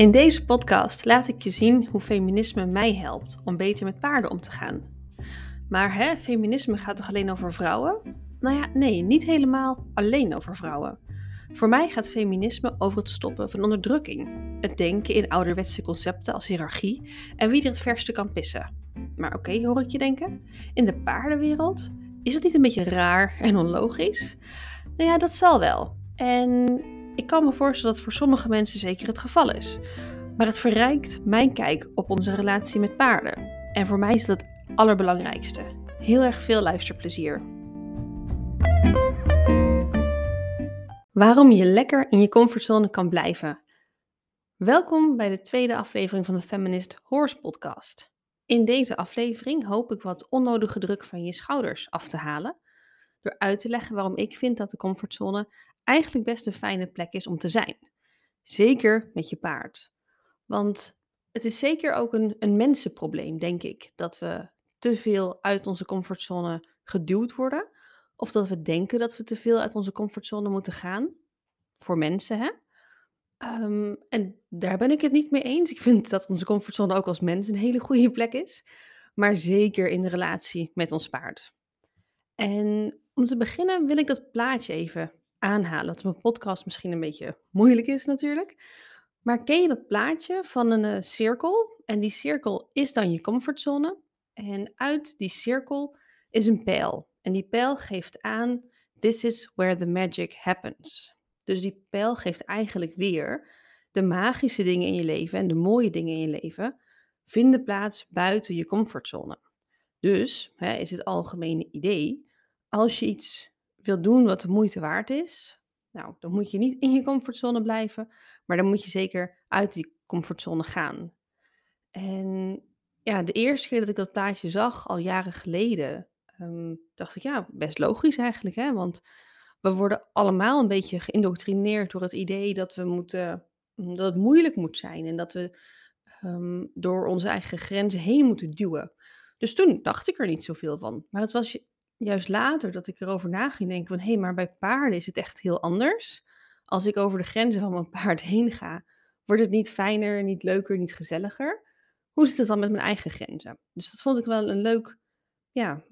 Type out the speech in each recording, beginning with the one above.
In deze podcast laat ik je zien hoe feminisme mij helpt om beter met paarden om te gaan. Maar hè, feminisme gaat toch alleen over vrouwen? Nou ja, nee, niet helemaal alleen over vrouwen. Voor mij gaat feminisme over het stoppen van onderdrukking, het denken in ouderwetse concepten als hiërarchie en wie er het verste kan pissen. Maar oké, hoor ik je denken? In de paardenwereld? Is dat niet een beetje raar en onlogisch? Nou ja, dat zal wel. En ik kan me voorstellen dat voor sommige mensen zeker het geval is. Maar het verrijkt mijn kijk op onze relatie met paarden. En voor mij is dat het allerbelangrijkste. Heel erg veel luisterplezier. Waarom je lekker in je comfortzone kan blijven. Welkom bij de tweede aflevering van de Feminist Horse Podcast. In deze aflevering hoop ik wat onnodige druk van je schouders af te halen. Door uit te leggen waarom ik vind dat de comfortzone eigenlijk best een fijne plek is om te zijn. Zeker met je paard. Want het is zeker ook een, een mensenprobleem, denk ik, dat we te veel uit onze comfortzone geduwd worden. Of dat we denken dat we te veel uit onze comfortzone moeten gaan. Voor mensen, hè? Ehm, en daar ben ik het niet mee eens. Ik vind dat onze comfortzone ook als mens een hele goede plek is. Maar zeker in de relatie met ons paard. En om te beginnen wil ik dat plaatje even aanhalen. Dat mijn podcast misschien een beetje moeilijk is natuurlijk. Maar ken je dat plaatje van een uh, cirkel? En die cirkel is dan je comfortzone. En uit die cirkel is een pijl. En die pijl geeft aan, this is where the magic happens. Dus die pijl geeft eigenlijk weer de magische dingen in je leven en de mooie dingen in je leven vinden plaats buiten je comfortzone. Dus hè, is het algemene idee, als je iets wil doen wat de moeite waard is, nou, dan moet je niet in je comfortzone blijven, maar dan moet je zeker uit die comfortzone gaan. En ja, de eerste keer dat ik dat plaatje zag, al jaren geleden, um, dacht ik, ja, best logisch eigenlijk, hè? Want we worden allemaal een beetje geïndoctrineerd door het idee dat we moeten, mm, dat het moeilijk moet zijn en dat we um, door onze eigen grenzen heen moeten duwen. Dus toen dacht ik er niet zoveel van. Maar het was juist later dat ik erover na ging denken van... hé, hey, maar bij paarden is het echt heel anders. Als ik over de grenzen van mijn paard heen ga... wordt het niet fijner, niet leuker, niet gezelliger. Hoe zit het dan met mijn eigen grenzen? Dus dat vond ik wel een leuk... Ja,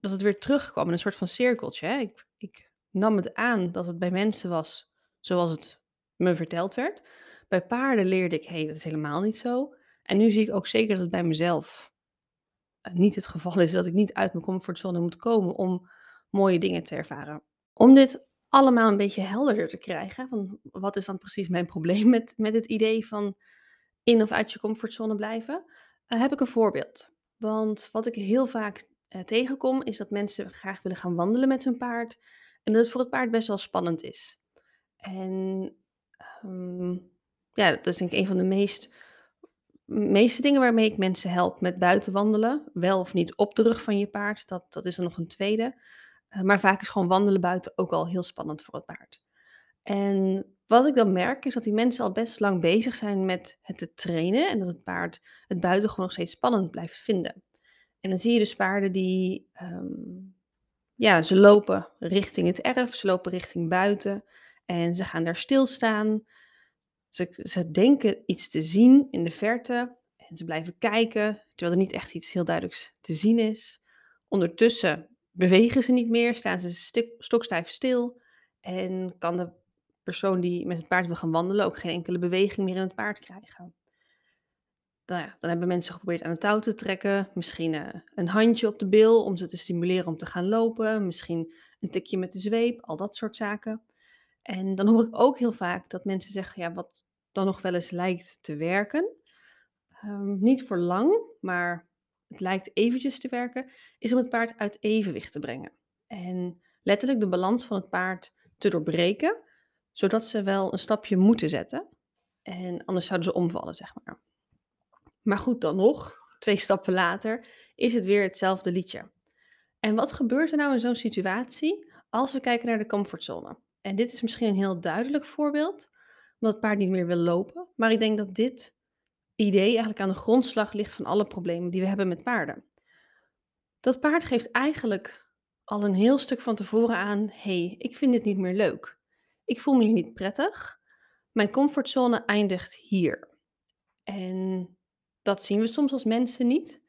dat het weer terugkwam in een soort van cirkeltje. Hè? Ik, ik nam het aan dat het bij mensen was zoals het me verteld werd. Bij paarden leerde ik, hé, hey, dat is helemaal niet zo. En nu zie ik ook zeker dat het bij mezelf niet het geval is dat ik niet uit mijn comfortzone moet komen om mooie dingen te ervaren. Om dit allemaal een beetje helderder te krijgen, van wat is dan precies mijn probleem met, met het idee van in of uit je comfortzone blijven, uh, heb ik een voorbeeld. Want wat ik heel vaak uh, tegenkom, is dat mensen graag willen gaan wandelen met hun paard. En dat het voor het paard best wel spannend is. En um, ja, dat is denk ik een van de meest meeste dingen waarmee ik mensen help met buiten wandelen, wel of niet op de rug van je paard, dat, dat is er nog een tweede. Uh, maar vaak is gewoon wandelen buiten ook al heel spannend voor het paard. En wat ik dan merk is dat die mensen al best lang bezig zijn met het te trainen en dat het paard het buiten gewoon nog steeds spannend blijft vinden. En dan zie je dus paarden die, um, ja, ze lopen richting het erf, ze lopen richting buiten en ze gaan daar stilstaan. Ze, ze denken iets te zien in de verte en ze blijven kijken, terwijl er niet echt iets heel duidelijks te zien is. Ondertussen bewegen ze niet meer, staan ze stokstijf stil en kan de persoon die met het paard wil gaan wandelen ook geen enkele beweging meer in het paard krijgen. Dan, ja, dan hebben mensen geprobeerd aan het touw te trekken, misschien uh, een handje op de bil om ze te stimuleren om te gaan lopen, misschien een tikje met de zweep, al dat soort zaken. En dan hoor ik ook heel vaak dat mensen zeggen, ja, wat dan nog wel eens lijkt te werken, um, niet voor lang, maar het lijkt eventjes te werken, is om het paard uit evenwicht te brengen. En letterlijk de balans van het paard te doorbreken, zodat ze wel een stapje moeten zetten. En anders zouden ze omvallen, zeg maar. Maar goed, dan nog, twee stappen later, is het weer hetzelfde liedje. En wat gebeurt er nou in zo'n situatie als we kijken naar de comfortzone? En dit is misschien een heel duidelijk voorbeeld, omdat het paard niet meer wil lopen. Maar ik denk dat dit idee eigenlijk aan de grondslag ligt van alle problemen die we hebben met paarden. Dat paard geeft eigenlijk al een heel stuk van tevoren aan: hey, ik vind dit niet meer leuk. Ik voel me hier niet prettig. Mijn comfortzone eindigt hier. En dat zien we soms als mensen niet.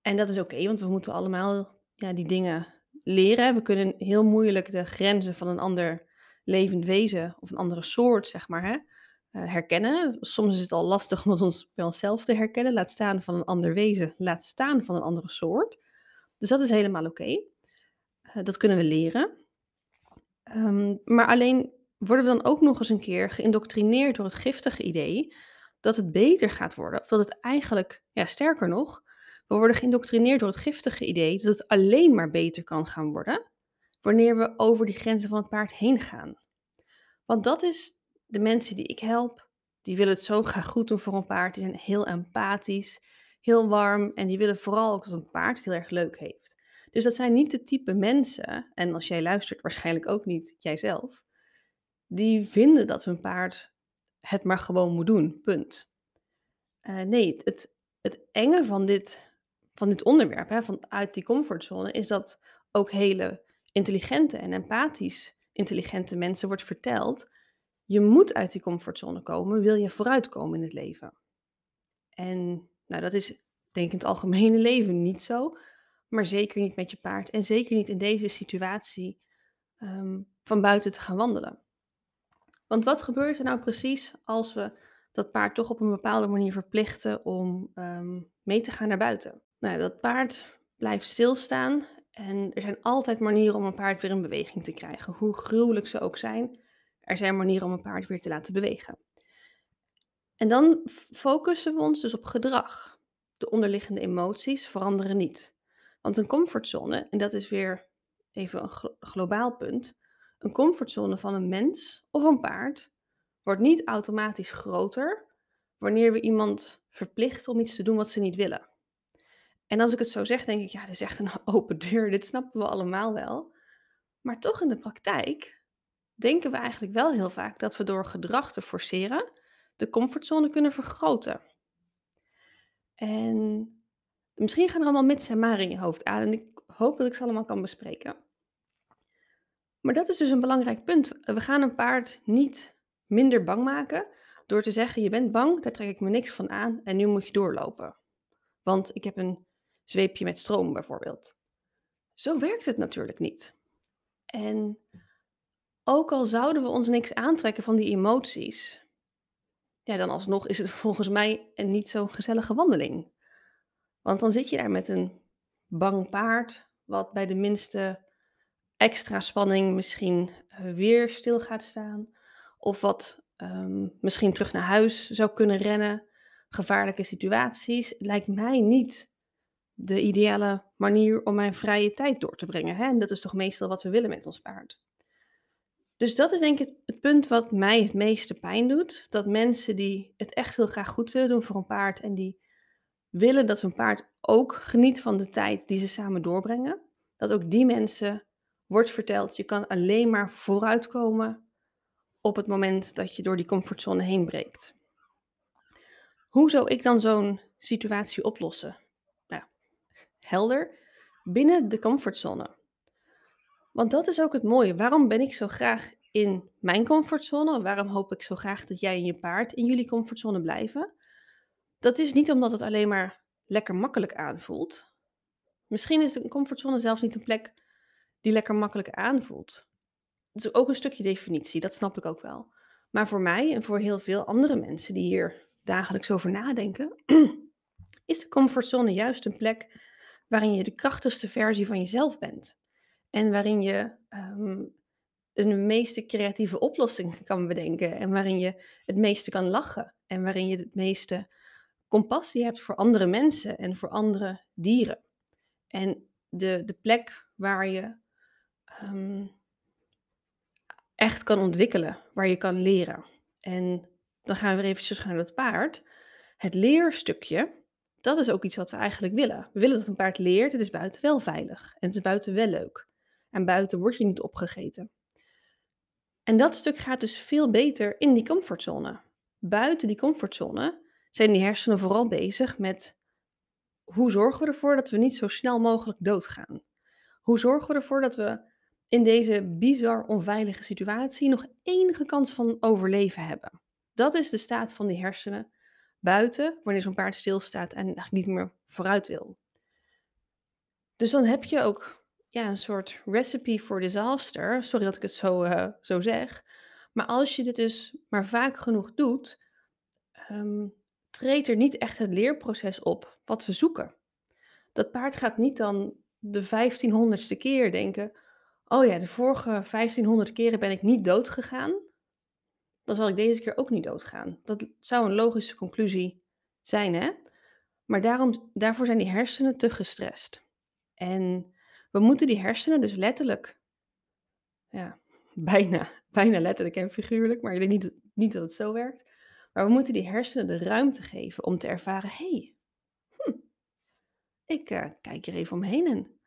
En dat is oké, want we moeten allemaal ja, die dingen leren. We kunnen heel moeilijk de grenzen van een ander levend wezen of een andere soort, zeg maar, hè, eh, herkennen. Soms is het al lastig om ons bij onszelf te herkennen, laat staan van een ander wezen, laat staan van een andere soort. Dus dat is helemaal oké. Eh, dat kunnen we leren. Ehm, maar alleen worden we dan ook nog eens een keer geïndoctrineerd door het giftige idee dat het beter gaat worden. Of dat het eigenlijk, ja, sterker nog, we worden geïndoctrineerd door het giftige idee dat het alleen maar beter kan gaan worden wanneer we over die grenzen van het paard heen gaan. Want dat is de mensen die ik help, die willen het zo graag goed doen voor een paard. Die zijn heel empathisch, heel warm en die willen vooral ook dat een paard het heel erg leuk heeft. Dus dat zijn niet de type mensen, en als jij luistert waarschijnlijk ook niet jijzelf, die vinden dat hun paard het maar gewoon moet doen, punt. Uh, nee, het, het enge van dit, van dit onderwerp, hè, van uit die comfortzone, is dat ook hele intelligente en empathisch intelligente mensen wordt verteld, je moet uit die comfortzone komen, wil je vooruitkomen in het leven. En nou, dat is denk ik in het algemene leven niet zo, maar zeker niet met je paard en zeker niet in deze situatie um, van buiten te gaan wandelen. Want wat gebeurt er nou precies als we dat paard toch op een bepaalde manier verplichten om um, mee te gaan naar buiten? Nou, dat paard blijft stilstaan en er zijn altijd manieren om een paard weer in beweging te krijgen, hoe gruwelijk ze ook zijn. Er zijn manieren om een paard weer te laten bewegen. En dan focussen we ons dus op gedrag. De onderliggende emoties veranderen niet. Want een comfortzone, en dat is weer even een globaal punt, een comfortzone van een mens of een paard wordt niet automatisch groter wanneer we iemand verplichten om iets te doen wat ze niet willen. En als ik het zo zeg, denk ik, ja, dat is echt een open deur, dit snappen we allemaal wel. Maar toch in de praktijk denken we eigenlijk wel heel vaak dat we door gedrag te forceren de comfortzone kunnen vergroten. En misschien gaan er allemaal mits en maar in je hoofd aan en ik hoop dat ik ze allemaal kan bespreken. Maar dat is dus een belangrijk punt. We gaan een paard niet minder bang maken door te zeggen: Je bent bang, daar trek ik me niks van aan en nu moet je doorlopen. Want ik heb een zweepje met stroom bijvoorbeeld. Zo werkt het natuurlijk niet. En ook al zouden we ons niks aantrekken van die emoties, ja, dan alsnog is het volgens mij een niet zo'n gezellige wandeling. Want dan zit je daar met een bang paard, wat bij de minste extra spanning misschien eh, weer stil gaat staan. Of wat um, misschien terug naar huis zou kunnen rennen. Gevaarlijke situaties. Het lijkt mij niet de ideale manier om mijn vrije tijd door te brengen. Hè? En dat is toch meestal wat we willen met ons paard. Dus dat is denk ik het punt wat mij het meeste pijn doet. Dat mensen die het echt heel graag goed willen doen voor een paard en die willen dat hun paard ook geniet van de tijd die ze samen doorbrengen, dat ook die mensen wordt verteld, je kan alleen maar vooruitkomen op het moment dat je door die comfortzone heen breekt. Hoe zou ik dan zo'n situatie oplossen? Helder, binnen de comfortzone. Want dat is ook het mooie. Waarom ben ik zo graag in mijn comfortzone? Waarom hoop ik zo graag dat jij en je paard in jullie comfortzone blijven? Dat is niet omdat het alleen maar lekker makkelijk aanvoelt. Misschien is een comfortzone zelfs niet een plek die lekker makkelijk aanvoelt. Dat is ook een stukje definitie, dat snap ik ook wel. Maar voor mij en voor heel veel andere mensen die hier dagelijks over nadenken, is de comfortzone juist een plek waarin je de krachtigste versie van jezelf bent. En waarin je um, de meeste creatieve oplossingen kan bedenken. En waarin je het meeste kan lachen. En waarin je het meeste compassie hebt voor andere mensen en voor andere dieren. En de, de plek waar je um, echt kan ontwikkelen, waar je kan leren. En dan gaan we weer eventjes naar het paard. Het leerstukje, dat is ook iets wat we eigenlijk willen. We willen dat een paard leert, het is buiten wel veilig en het is buiten wel leuk. En buiten word je niet opgegeten. En dat stuk gaat dus veel beter in die comfortzone. Buiten die comfortzone zijn die hersenen vooral bezig met hoe zorgen we ervoor dat we niet zo snel mogelijk doodgaan? Hoe zorgen we ervoor dat we in deze bizar onveilige situatie nog enige kans van overleven hebben? Dat is de staat van die hersenen buiten wanneer zo'n paard stilstaat en eigenlijk niet meer vooruit wil. Dus dan heb je ook ja, een soort recipe for disaster. Sorry dat ik het zo, uh, zo zeg. Maar als je dit dus maar vaak genoeg doet, um, treedt er niet echt het leerproces op wat we zoeken. Dat paard gaat niet dan de 1500ste keer denken: Oh ja, de vorige 1500 keren ben ik niet dood gegaan. Dan zal ik deze keer ook niet doodgaan. Dat zou een logische conclusie zijn, hè? Maar daarom, daarvoor zijn die hersenen te gestrest. En we moeten die hersenen dus letterlijk, ja, bijna, bijna letterlijk en figuurlijk, maar ik denk niet, niet dat het zo werkt. Maar we moeten die hersenen de ruimte geven om te ervaren: hé, hey, hm, ik uh, kijk hier even omheen en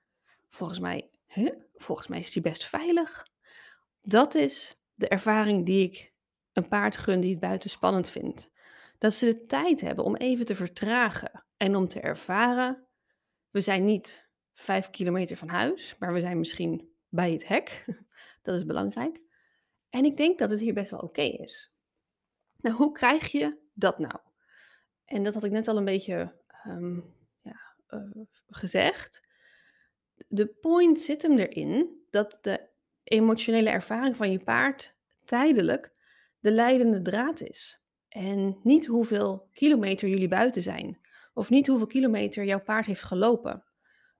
volgens mij, volgens mij is die best veilig. Dat is de ervaring die ik een paard gun die het buiten spannend vindt. Dat ze de tijd hebben om even te vertragen en om te ervaren: we zijn niet vijf kilometer van huis, maar we zijn misschien bij het hek. Dat is belangrijk. En ik denk dat het hier best wel oké is. Nou, hoe krijg je dat nou? En dat had ik net al een beetje um, ja, uh, gezegd. De point zit hem erin dat de emotionele ervaring van je paard tijdelijk de leidende draad is. En niet hoeveel kilometer jullie buiten zijn, of niet hoeveel kilometer jouw paard heeft gelopen.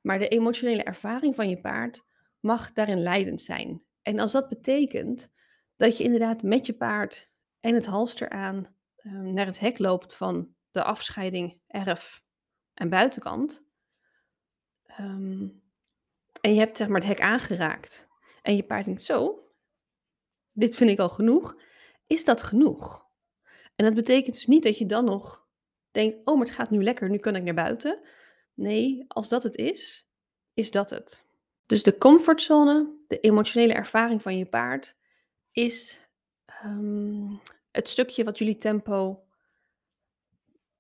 Maar de emotionele ervaring van je paard mag daarin leidend zijn. En als dat betekent dat je inderdaad met je paard en het halster aan um, naar het hek loopt van de afscheiding erf en buitenkant. Um, en je hebt zeg maar het hek aangeraakt. En je paard denkt zo, dit vind ik al genoeg. Is dat genoeg? En dat betekent dus niet dat je dan nog denkt, oh maar het gaat nu lekker, nu kan ik naar buiten. Nee, als dat het is, is dat het. Dus de comfortzone, de emotionele ervaring van je paard, is um, het stukje wat jullie tempo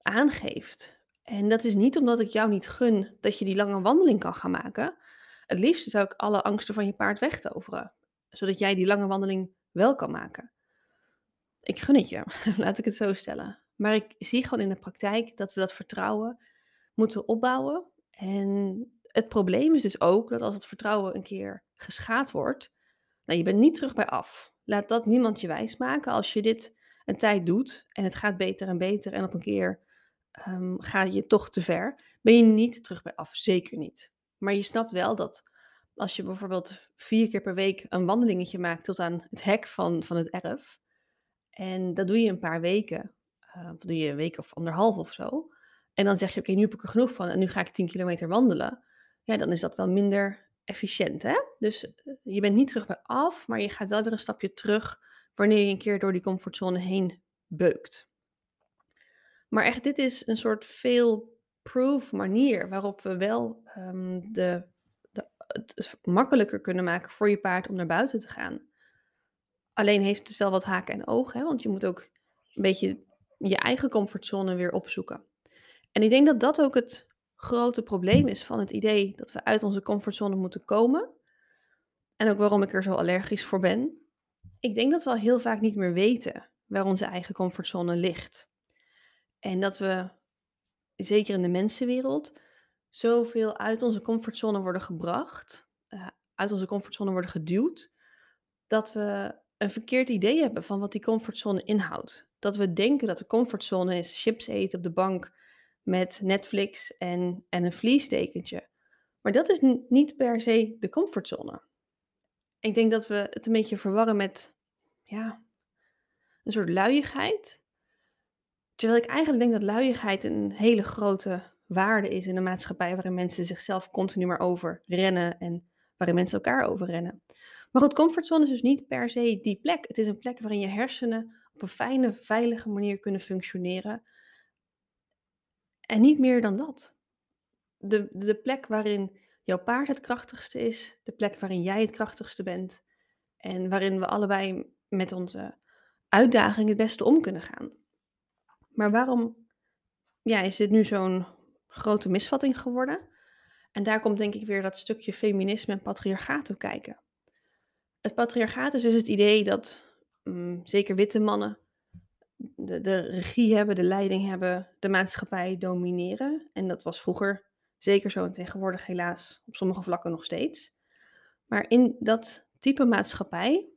aangeeft. En dat is niet omdat ik jou niet gun dat je die lange wandeling kan gaan maken. Het liefst zou ik alle angsten van je paard wegtoveren, zodat jij die lange wandeling wel kan maken. Ik gun het je, laat ik het zo stellen. Maar ik zie gewoon in de praktijk dat we dat vertrouwen moeten opbouwen. En het probleem is dus ook dat als het vertrouwen een keer geschaad wordt, nou, je bent niet terug bij af. Laat dat niemand je wijs maken. Als je dit een tijd doet en het gaat beter en beter en op een keer um, ga je toch te ver, ben je niet terug bij af. Zeker niet. Maar je snapt wel dat als je bijvoorbeeld vier keer per week een wandelingetje maakt tot aan het hek van, van het erf, en dat doe je een paar weken, uh, doe je een week of anderhalf of zo, en dan zeg je, oké, nu heb ik er genoeg van en nu ga ik 10 kilometer wandelen, ja, dan is dat wel minder efficiënt, hè? Dus eh, je bent niet terug bij af, maar je gaat wel weer een stapje terug wanneer je een keer door die comfortzone heen beukt. Maar echt, dit is een soort fail-proof manier waarop we wel um, de, de, het makkelijker kunnen maken voor je paard om naar buiten te gaan. Alleen heeft het dus wel wat haken en ogen, hè? want je moet ook een beetje je eigen comfortzone weer opzoeken. En ik denk dat dat ook het grote probleem is van het idee dat we uit onze comfortzone moeten komen. En ook waarom ik er zo allergisch voor ben. Ik denk dat we al heel vaak niet meer weten waar onze eigen comfortzone ligt. En dat we, zeker in de mensenwereld, zoveel uit onze comfortzone worden gebracht, uh, uit onze comfortzone worden geduwd, dat we een verkeerd idee hebben van wat die comfortzone inhoudt. Dat we denken dat de comfortzone is chips eten op de bank met Netflix en, en een vliesdekentje. Maar dat is niet per se de comfortzone. Ik denk dat we het een beetje verwarren met ja, een soort luiigheid. Terwijl ik eigenlijk denk dat luiigheid een hele grote waarde is in een maatschappij waarin mensen zichzelf continu maar over rennen en waarin mensen elkaar overrennen. Maar goed, comfortzone is dus niet per se die plek. Het is een plek waarin je hersenen op een fijne, veilige manier kunnen functioneren. En niet meer dan dat. De, de plek waarin jouw paard het krachtigste is, de plek waarin jij het krachtigste bent en waarin we allebei met onze uitdaging het beste om kunnen gaan. Maar waarom ja, is dit nu zo'n grote misvatting geworden? En daar komt denk ik weer dat stukje feminisme en patriarchaat op kijken. Het patriarchaat is dus het idee dat mm, zeker witte mannen de, de regie hebben, de leiding hebben, de maatschappij domineren. En dat was vroeger zeker zo en tegenwoordig helaas op sommige vlakken nog steeds. Maar in dat type maatschappij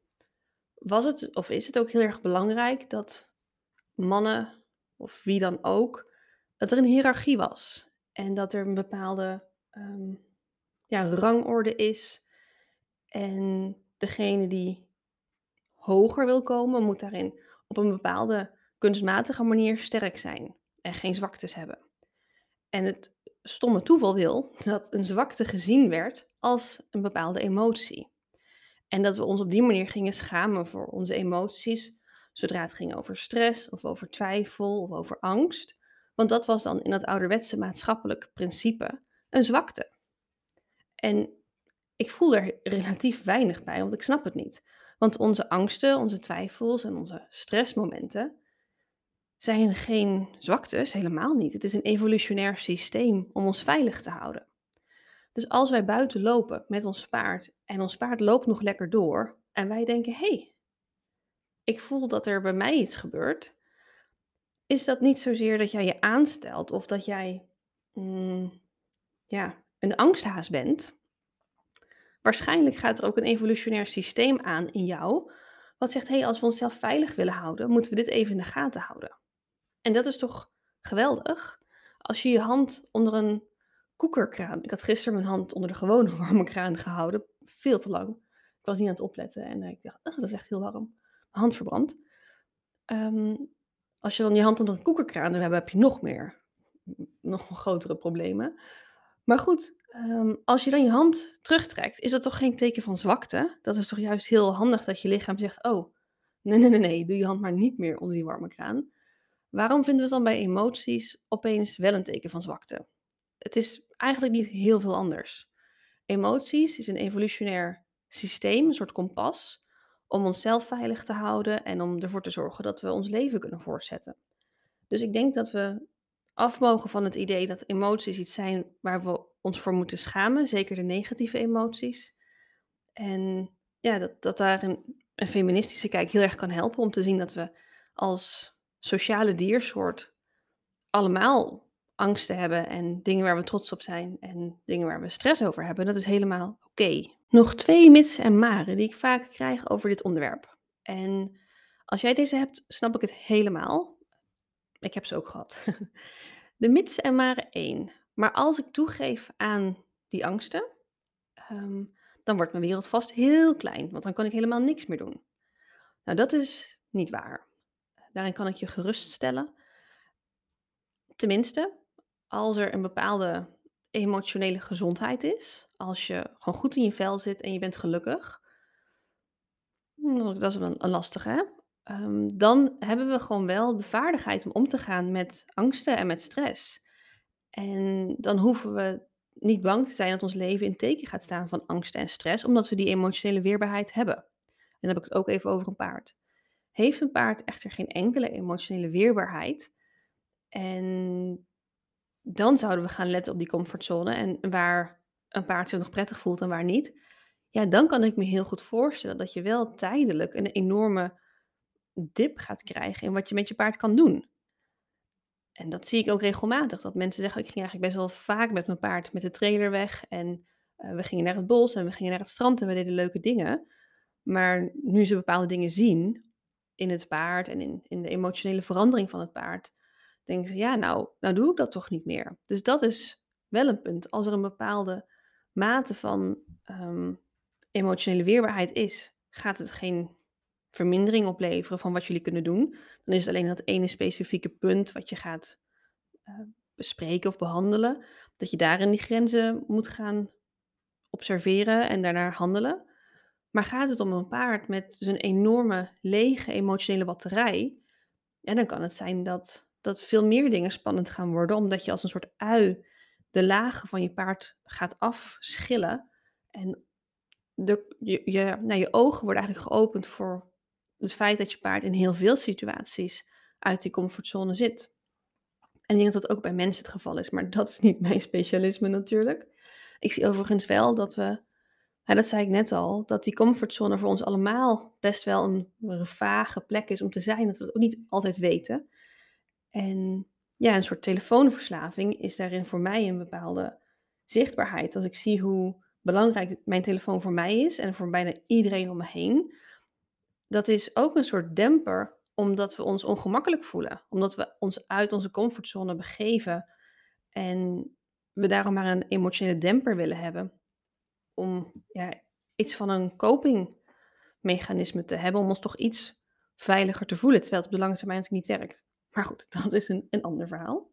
was het of is het ook heel erg belangrijk dat mannen of wie dan ook, dat er een hiërarchie was. En dat er een bepaalde ehm, ja, rangorde is. En degene die hoger wil komen, moet daarin op een bepaalde kunstmatige manier sterk zijn en geen zwaktes hebben. En het stomme toeval wil dat een zwakte gezien werd als een bepaalde emotie. En dat we ons op die manier gingen schamen voor onze emoties, zodra het ging over stress of over twijfel of over angst. Want dat was dan in dat ouderwetse maatschappelijk principe een zwakte. En ik voel er relatief weinig bij, want ik snap het niet. Want onze angsten, onze twijfels en onze stressmomenten zijn geen zwaktes, helemaal niet. Het is een evolutionair systeem om ons veilig te houden. Dus als wij buiten lopen met ons paard en ons paard loopt nog lekker door en wij denken: hé, hey, ik voel dat er bij mij iets gebeurt, is dat niet zozeer dat jij je aanstelt of dat jij mm, ja, een angsthaas bent. Waarschijnlijk gaat er ook een evolutionair systeem aan in jou, wat zegt: hé, hey, als we onszelf veilig willen houden, moeten we dit even in de gaten houden. En dat is toch geweldig? Als je je hand onder een koekerkraan. Ik had gisteren mijn hand onder de gewone warme kraan gehouden, veel te lang. Ik was niet aan het opletten en ik dacht, oh, dat is echt heel warm. Mijn hand verbrandt. Ehm, als je dan je hand onder een koekerkraan hebt, heb je nog meer, nog grotere problemen. Maar goed, ehm, als je dan je hand terugtrekt, is dat toch geen teken van zwakte? Dat is toch juist heel handig dat je lichaam zegt, oh, nee, nee, nee, nee, doe je hand maar niet meer onder die warme kraan. Waarom vinden we het dan bij emoties opeens wel een teken van zwakte? Het is eigenlijk niet heel veel anders. Emoties is een evolutionair systeem, een soort kompas, om onszelf veilig te houden en om ervoor te zorgen dat we ons leven kunnen voortzetten. Dus ik denk dat we af mogen van het idee dat emoties iets zijn waar we ons voor moeten schamen, zeker de negatieve emoties. En ja, dat, dat daar een, een feministische kijk heel erg kan helpen om te zien dat we als sociale diersoort allemaal angsten hebben en dingen waar we trots op zijn en dingen waar we stress over hebben, dat is helemaal oké. Nog twee mits en maren die ik vaak krijg over dit onderwerp. En als jij deze hebt, snap ik het helemaal. Ik heb ze ook gehad. De mits en maren 1. Maar als ik toegeef aan die angsten, ehm, dan wordt mijn wereld vast heel klein, want dan kan ik helemaal niks meer doen. Nou, dat is niet waar. Daarin kan ik je geruststellen. Tenminste, als er een bepaalde emotionele gezondheid is, als je gewoon goed in je vel zit en je bent gelukkig, hmm, dat is een, een lastige, hè? Ehm, dan hebben we gewoon wel de vaardigheid om om te gaan met angsten en met stress. En dan hoeven we niet bang te zijn dat ons leven in teken gaat staan van angst en stress, omdat we die emotionele weerbaarheid hebben. En dan heb ik het ook even over een paard. Heeft een paard echter geen enkele emotionele weerbaarheid en dan zouden we gaan letten op die comfortzone en waar een paard zich nog prettig voelt en waar niet. Ja, dan kan ik me heel goed voorstellen dat je wel tijdelijk een enorme dip gaat krijgen in wat je met je paard kan doen. En dat zie ik ook regelmatig. Dat mensen zeggen, ik ging eigenlijk best wel vaak met mijn paard met de trailer weg. En uh, we gingen naar het bos en we gingen naar het strand en we deden leuke dingen. Maar nu ze bepaalde dingen zien in het paard en in, in de emotionele verandering van het paard, denken ze, ja, nou, nou doe ik dat toch niet meer. Dus dat is wel een punt. Als er een bepaalde mate van ehm, emotionele weerbaarheid is, gaat het geen vermindering opleveren van wat jullie kunnen doen. Dan is het alleen dat ene specifieke punt wat je gaat uh, bespreken of behandelen, dat je daarin die grenzen moet gaan observeren en daarnaar handelen. Maar gaat het om een paard met een enorme lege emotionele batterij, en dan kan het zijn dat dat veel meer dingen spannend gaan worden, omdat je als een soort ui de lagen van je paard gaat afschillen. En de, je, je, nou, je ogen worden eigenlijk geopend voor het feit dat je paard in heel veel situaties uit die comfortzone zit. En ik denk dat dat ook bij mensen het geval is, maar dat is niet mijn specialisme natuurlijk. Ik zie overigens wel dat we dat zei ik net al, dat die comfortzone voor ons allemaal best wel een, een vage plek is om te zijn, dat we het ook niet altijd weten. En ja, een soort telefoonverslaving is daarin voor mij een bepaalde zichtbaarheid. Als ik zie hoe belangrijk mijn telefoon voor mij is en voor bijna iedereen om me heen, dat is ook een soort demper omdat we ons ongemakkelijk voelen. Omdat we ons uit onze comfortzone begeven en we daarom maar een emotionele demper willen hebben. Om ja, iets van een copingmechanisme te hebben, om ons toch iets veiliger te voelen, terwijl het op de lange termijn natuurlijk niet werkt. Maar goed, dat is een, een ander verhaal.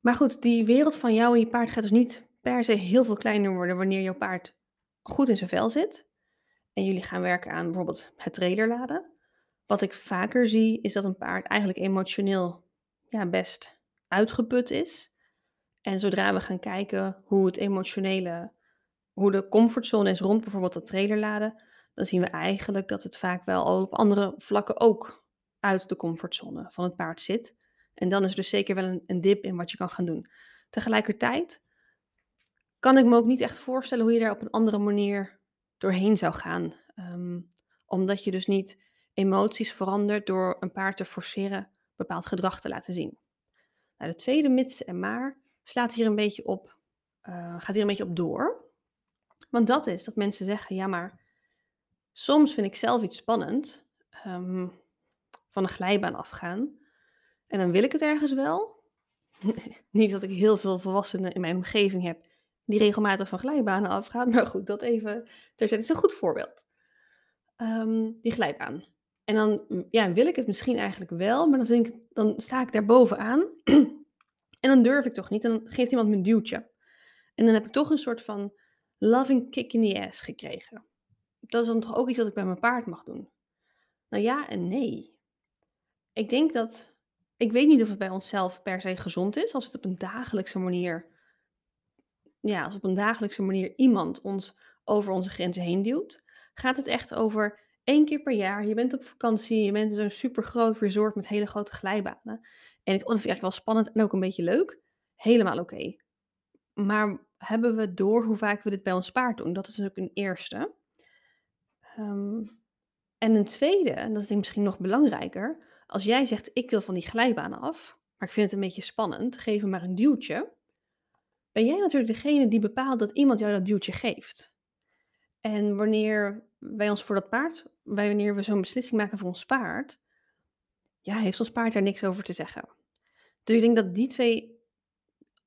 Maar goed, die wereld van jou en je paard gaat dus niet per se heel veel kleiner worden wanneer jouw paard goed in zijn vel zit. En jullie gaan werken aan bijvoorbeeld het trailerladen. Wat ik vaker zie is dat een paard eigenlijk emotioneel ja, best uitgeput is. En zodra we gaan kijken hoe het emotionele, hoe de comfortzone is rond bijvoorbeeld dat trailerladen, dan zien we eigenlijk dat het vaak wel al op andere vlakken ook uit de comfortzone van het paard zit. En dan is er dus zeker wel een, een dip in wat je kan gaan doen. Tegelijkertijd kan ik me ook niet echt voorstellen hoe je daar op een andere manier doorheen zou gaan. Ehm, omdat je dus niet emoties verandert door een paard te forceren bepaald gedrag te laten zien. Nou, de tweede mits en maar slaat hier een beetje op, uh, gaat hier een beetje op door. Want dat is dat mensen zeggen, ja maar soms vind ik zelf iets spannend, um, van een glijbaan afgaan. En dan wil ik het ergens wel. Niet dat ik heel veel volwassenen in mijn omgeving heb die regelmatig van glijbanen afgaan. Maar goed, dat even terzijde is een goed voorbeeld. Ehm, die glijbaan. En dan ja, wil ik het misschien eigenlijk wel, maar dan, vind ik, dan sta ik daar bovenaan. en dan durf ik toch niet. En dan geeft iemand me een duwtje. En dan heb ik toch een soort van loving kick in the ass gekregen. Dat is dan toch ook iets wat ik bij mijn paard mag doen? Nou ja en nee. Ik denk dat ik weet niet of het bij onszelf per se gezond is als het op een dagelijkse manier, ja, als op een dagelijkse manier iemand ons over onze grenzen heen duwt. Gaat het echt over één keer per jaar, je bent op vakantie, je bent in zo'n super groot resort met hele grote glijbanen. En dat vind ik echt wel spannend en ook een beetje leuk. Helemaal oké. Maar hebben we door hoe vaak we dit bij ons paard doen? Dat is natuurlijk een eerste. Um, en een tweede, en dat is misschien nog belangrijker, als jij zegt, ik wil van die glijbaan af, maar ik vind het een beetje spannend, geef me maar een duwtje. Ben jij natuurlijk degene die bepaalt dat iemand jou dat duwtje geeft. En wanneer wij ons voor dat paard, wanneer we zo'n beslissing maken voor ons paard, ja, heeft ons paard daar niks over te zeggen. Dus ik denk dat die twee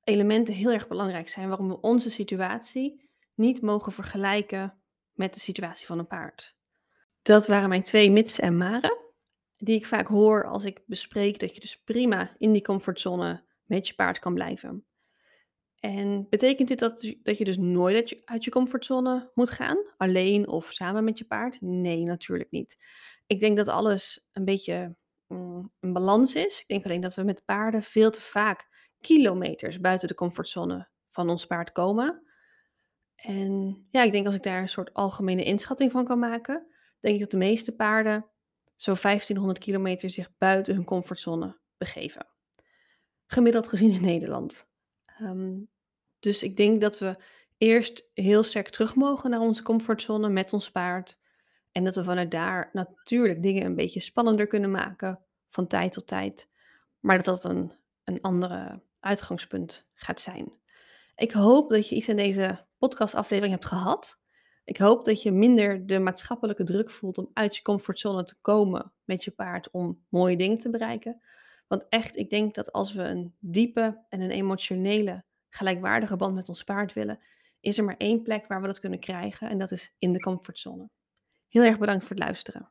elementen heel erg belangrijk zijn waarom we onze situatie niet mogen vergelijken met de situatie van een paard. Dat waren mijn twee mits en maren die ik vaak hoor als ik bespreek dat je dus prima in die comfortzone met je paard kan blijven. En betekent dit dat, dat je dus nooit uit je, uit je comfortzone moet gaan? Alleen of samen met je paard? Nee, natuurlijk niet. Ik denk dat alles een beetje mm, een balans is. Ik denk alleen dat we met paarden veel te vaak kilometers buiten de comfortzone van ons paard komen. En ja, ik denk als ik daar een soort algemene inschatting van kan maken, denk ik dat de meeste paarden zo'n 1500 kilometer zich buiten hun comfortzone begeven. Gemiddeld gezien in Nederland. Ehm, dus ik denk dat we eerst heel sterk terug mogen naar onze comfortzone met ons paard. En dat we vanuit daar natuurlijk dingen een beetje spannender kunnen maken van tijd tot tijd. Maar dat dat een, een andere uitgangspunt gaat zijn. Ik hoop dat je iets aan deze podcastaflevering hebt gehad. Ik hoop dat je minder de maatschappelijke druk voelt om uit je comfortzone te komen met je paard om mooie dingen te bereiken. Want echt, ik denk dat als we een diepe en een emotionele, gelijkwaardige band met ons paard willen, is er maar één plek waar we dat kunnen krijgen en dat is in de comfortzone. Heel erg bedankt voor het luisteren.